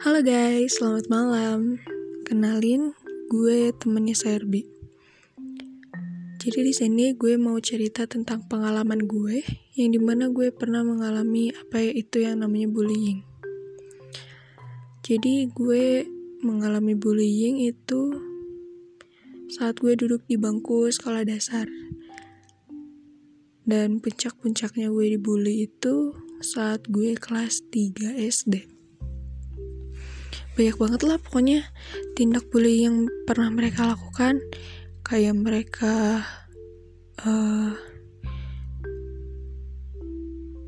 Halo guys, selamat malam. Kenalin, gue temennya Serbi. Jadi di sini gue mau cerita tentang pengalaman gue yang di mana gue pernah mengalami apa ya itu yang namanya bullying. Jadi gue mengalami bullying itu saat gue duduk di bangku sekolah dasar. Dan puncak-puncaknya gue dibully itu saat gue kelas 3 SD. Banyak banget lah pokoknya tindak bully yang pernah mereka lakukan. Kayak mereka uh,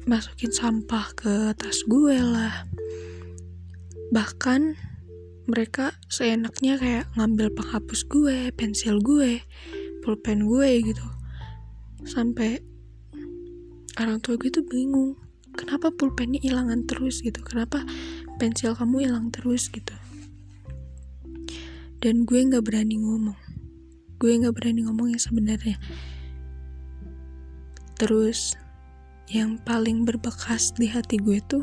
masukin sampah ke tas gue lah. Bahkan mereka seenaknya kayak ngambil penghapus gue, pensil gue, pulpen gue gitu. Sampai orang tua gue tuh bingung kenapa pulpennya hilangan terus gitu kenapa pensil kamu hilang terus gitu. Dan gue nggak berani ngomong. Gue nggak berani ngomong yang sebenarnya. Terus yang paling berbekas di hati gue tuh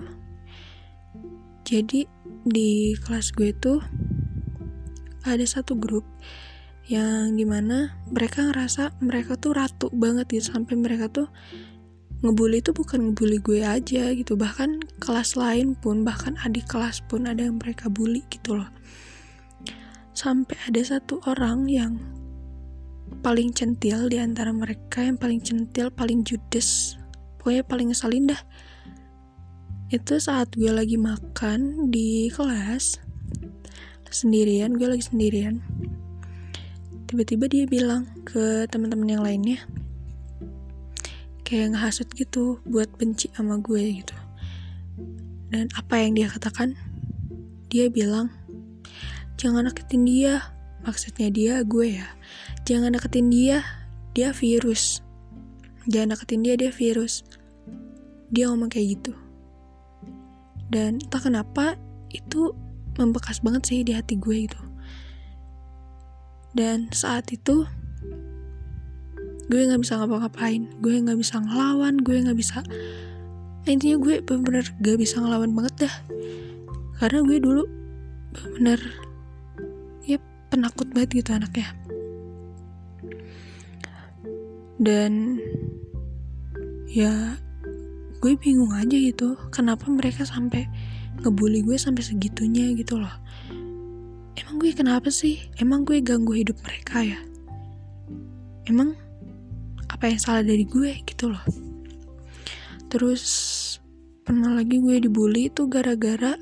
jadi di kelas gue tuh ada satu grup yang di mana mereka ngerasa mereka tuh ratu banget gitu. Sampai mereka tuh ngebully itu bukan ngebully gue aja gitu. Bahkan kelas lain pun bahkan adik kelas pun ada yang mereka bully gitu loh. Sampai ada satu orang yang paling centil di antara mereka yang paling centil paling judes pokoknya paling ngesalin dah. Itu saat gue lagi makan di kelas sendirian gue lagi sendirian. Tiba-tiba dia bilang ke teman-teman yang lainnya kayak ngehasut gitu buat benci sama gue gitu. Dan apa yang dia katakan? Dia bilang jangan deketin dia. Maksudnya dia gue ya. Jangan deketin dia dia virus. Jangan deketin dia dia virus. Dia ngomong kayak gitu. Dan entah kenapa itu membekas banget sih di hati gue gitu. Dan saat itu gue nggak bisa ngapa-ngapain. Gue nggak bisa ngelawan. Gue nggak bisa. Intinya gue bener-bener gak bisa ngelawan banget dah. Karena gue dulu bener ya penakut banget gitu anaknya. Dan ya gue bingung aja gitu kenapa mereka sampai ngebully gue sampai segitunya gitu loh. Emang gue kenapa sih? Emang gue ganggu hidup mereka ya? Emang apa yang salah dari gue gitu loh. Terus pernah lagi gue dibully itu gara-gara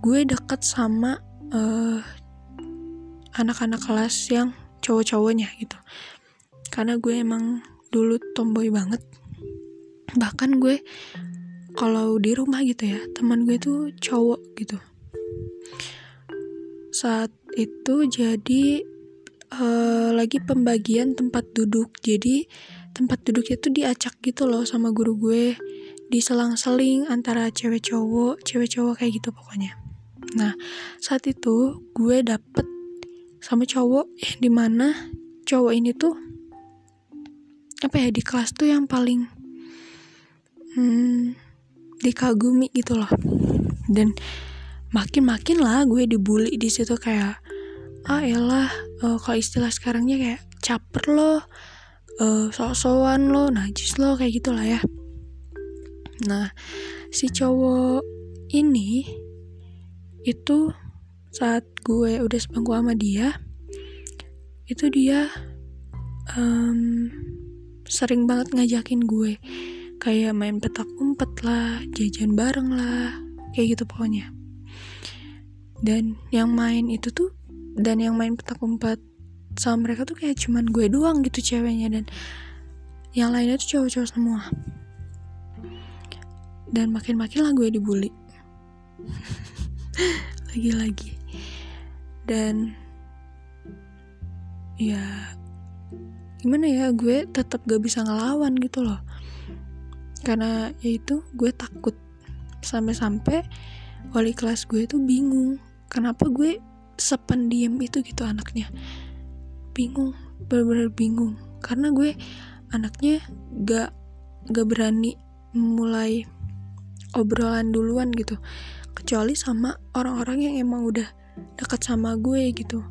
gue deket sama uh, anak-anak kelas yang cowok-cowoknya gitu. Karena gue emang dulu tomboy banget. Bahkan gue kalau di rumah gitu ya teman gue tuh cowok gitu. Saat itu jadi uh, lagi pembagian tempat duduk. Jadi tempat duduknya tuh diacak gitu loh sama guru gue. Diselang-seling antara cewek cowok cewek cowok kayak gitu pokoknya. Nah saat itu gue dapet sama cowok yang di mana cowok ini tuh apa ya di kelas tuh yang paling hmm, dikagumi gitu loh. Dan makin-makin lah gue dibully di situ kayak ah elah uh, kalau istilah sekarangnya kayak caper loh uh, sok-sokan lo najis lo kayak gitulah ya. Nah si cowok ini itu saat gue udah sebangku sama dia itu dia um, sering banget ngajakin gue. Kayak main petak umpet lah jajan bareng lah kayak gitu pokoknya. Dan yang main itu tuh dan yang main petak umpet sama mereka tuh kayak cuman gue doang gitu ceweknya dan yang lainnya tuh cowok-cowok semua. Dan makin-makin lah gue dibully. Lagi-lagi. Dan ya gimana ya gue tetap gak bisa ngelawan gitu loh. Karena ya itu gue takut sampai-sampai wali kelas gue tuh bingung kenapa gue sependiam itu gitu anaknya bingung bener-bener bingung. Karena gue anaknya gak gak berani mulai obrolan duluan gitu. Kecuali sama orang-orang yang emang udah dekat sama gue gitu.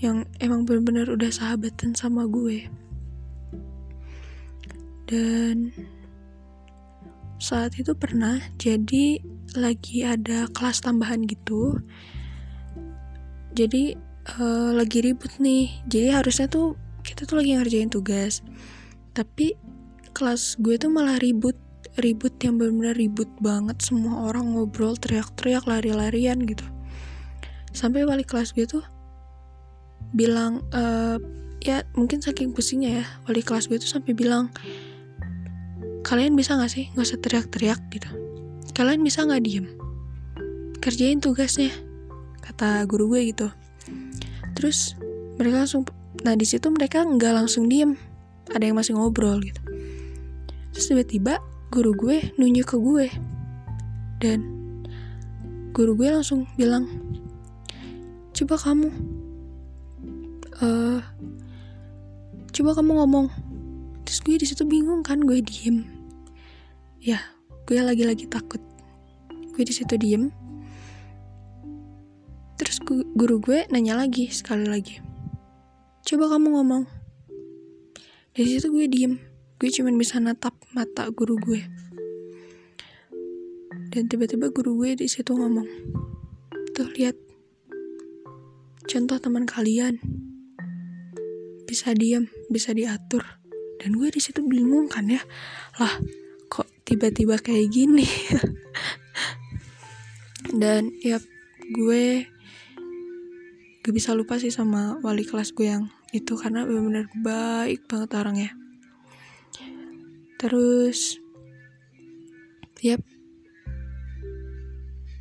Yang emang bener-bener udah sahabatan sama gue. Dan saat itu pernah jadi lagi ada kelas tambahan gitu. Jadi uh, lagi ribut nih. Jadi harusnya tuh kita tuh lagi ngerjain tugas. Tapi kelas gue tuh malah ribut ribut yang benar-benar ribut banget. Semua orang ngobrol teriak-teriak lari-larian gitu. Sampai wali kelas gue tuh bilang e, ya mungkin saking pusingnya ya wali kelas gue tuh sampai bilang kalian bisa gak sih nggak usah teriak-teriak gitu? Kalian bisa nggak diem? Kerjain tugasnya kata guru gue gitu terus mereka langsung nah di situ mereka nggak langsung diem. Ada yang masih ngobrol gitu. Terus tiba-tiba guru gue nunjuk ke gue. Dan guru gue langsung bilang coba kamu uh, coba kamu ngomong. Terus gue di situ bingung kan gue diem. Ya gue lagi-lagi takut. Gue di situ diem guru gue nanya lagi sekali lagi. Coba kamu ngomong. Dari situ gue diem. Gue cuma bisa natap mata guru gue. Dan tiba-tiba guru gue di situ ngomong tuh lihat. Contoh teman kalian. Bisa diam bisa diatur. Dan gue di situ bingung kan ya. Lah kok tiba-tiba kayak gini? Dan ya gue gak bisa lupa sih sama wali kelas gue yang itu karena benar-benar baik banget orangnya. Terus yep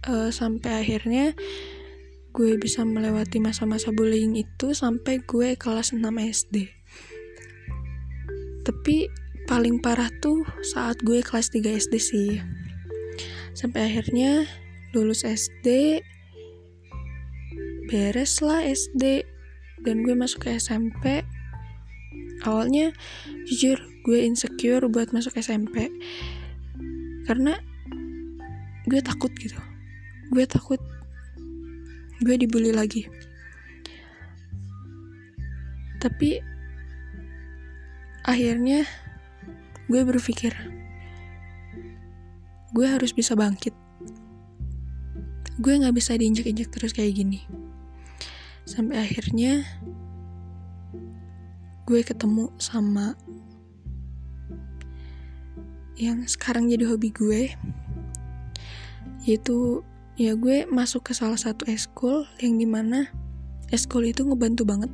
uh, sampai akhirnya gue bisa melewati masa-masa bullying itu sampai gue kelas 6 SD tapi paling parah tuh saat gue kelas 3 SD sih. Sampai akhirnya lulus SD beres lah SD dan gue masuk ke SMP awalnya jujur gue insecure buat masuk SMP karena gue takut gitu. Gue takut gue dibully lagi. Tapi akhirnya gue berpikir gue harus bisa bangkit. Gue gak bisa diinjak-injak terus kayak gini sampai akhirnya gue ketemu sama yang sekarang jadi hobi gue yaitu ya gue masuk ke salah satu eskul yang di mana eskul itu ngebantu banget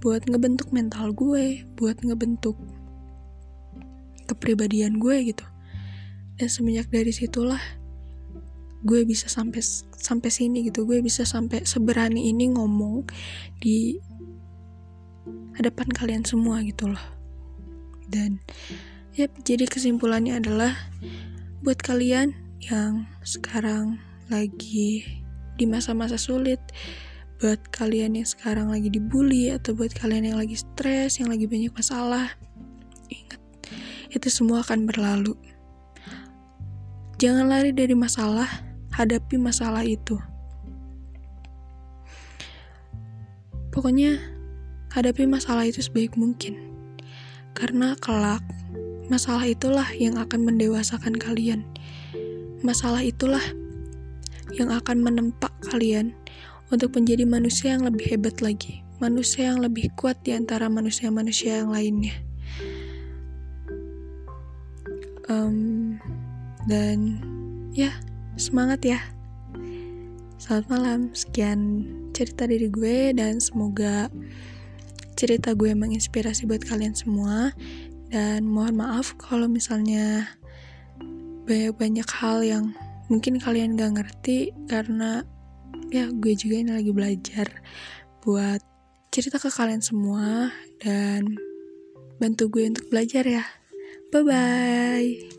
buat ngebentuk mental gue buat ngebentuk kepribadian gue gitu. Dan semenjak dari situlah gue bisa sampai sampai sini gitu. Gue bisa sampai seberani ini ngomong di hadapan kalian semua gitu loh. Dan ya jadi kesimpulannya adalah buat kalian yang sekarang lagi di masa-masa sulit buat kalian yang sekarang lagi dibully atau buat kalian yang lagi stres yang lagi banyak masalah ingat itu semua akan berlalu. Jangan lari dari masalah hadapi masalah itu pokoknya hadapi masalah itu sebaik mungkin. Karena kelak, masalah itulah yang akan mendewasakan kalian. Masalah itulah yang akan menempa kalian untuk menjadi manusia yang lebih hebat lagi. Manusia yang lebih kuat di antara manusia-manusia yang lainnya. Um, dan ya, semangat ya. Selamat malam, sekian cerita dari gue dan semoga cerita gue menginspirasi buat kalian semua. Dan mohon maaf kalau misalnya banyak-banyak hal yang mungkin kalian gak ngerti karena ya gue juga ini lagi belajar buat cerita ke kalian semua dan bantu gue untuk belajar ya. Bye bye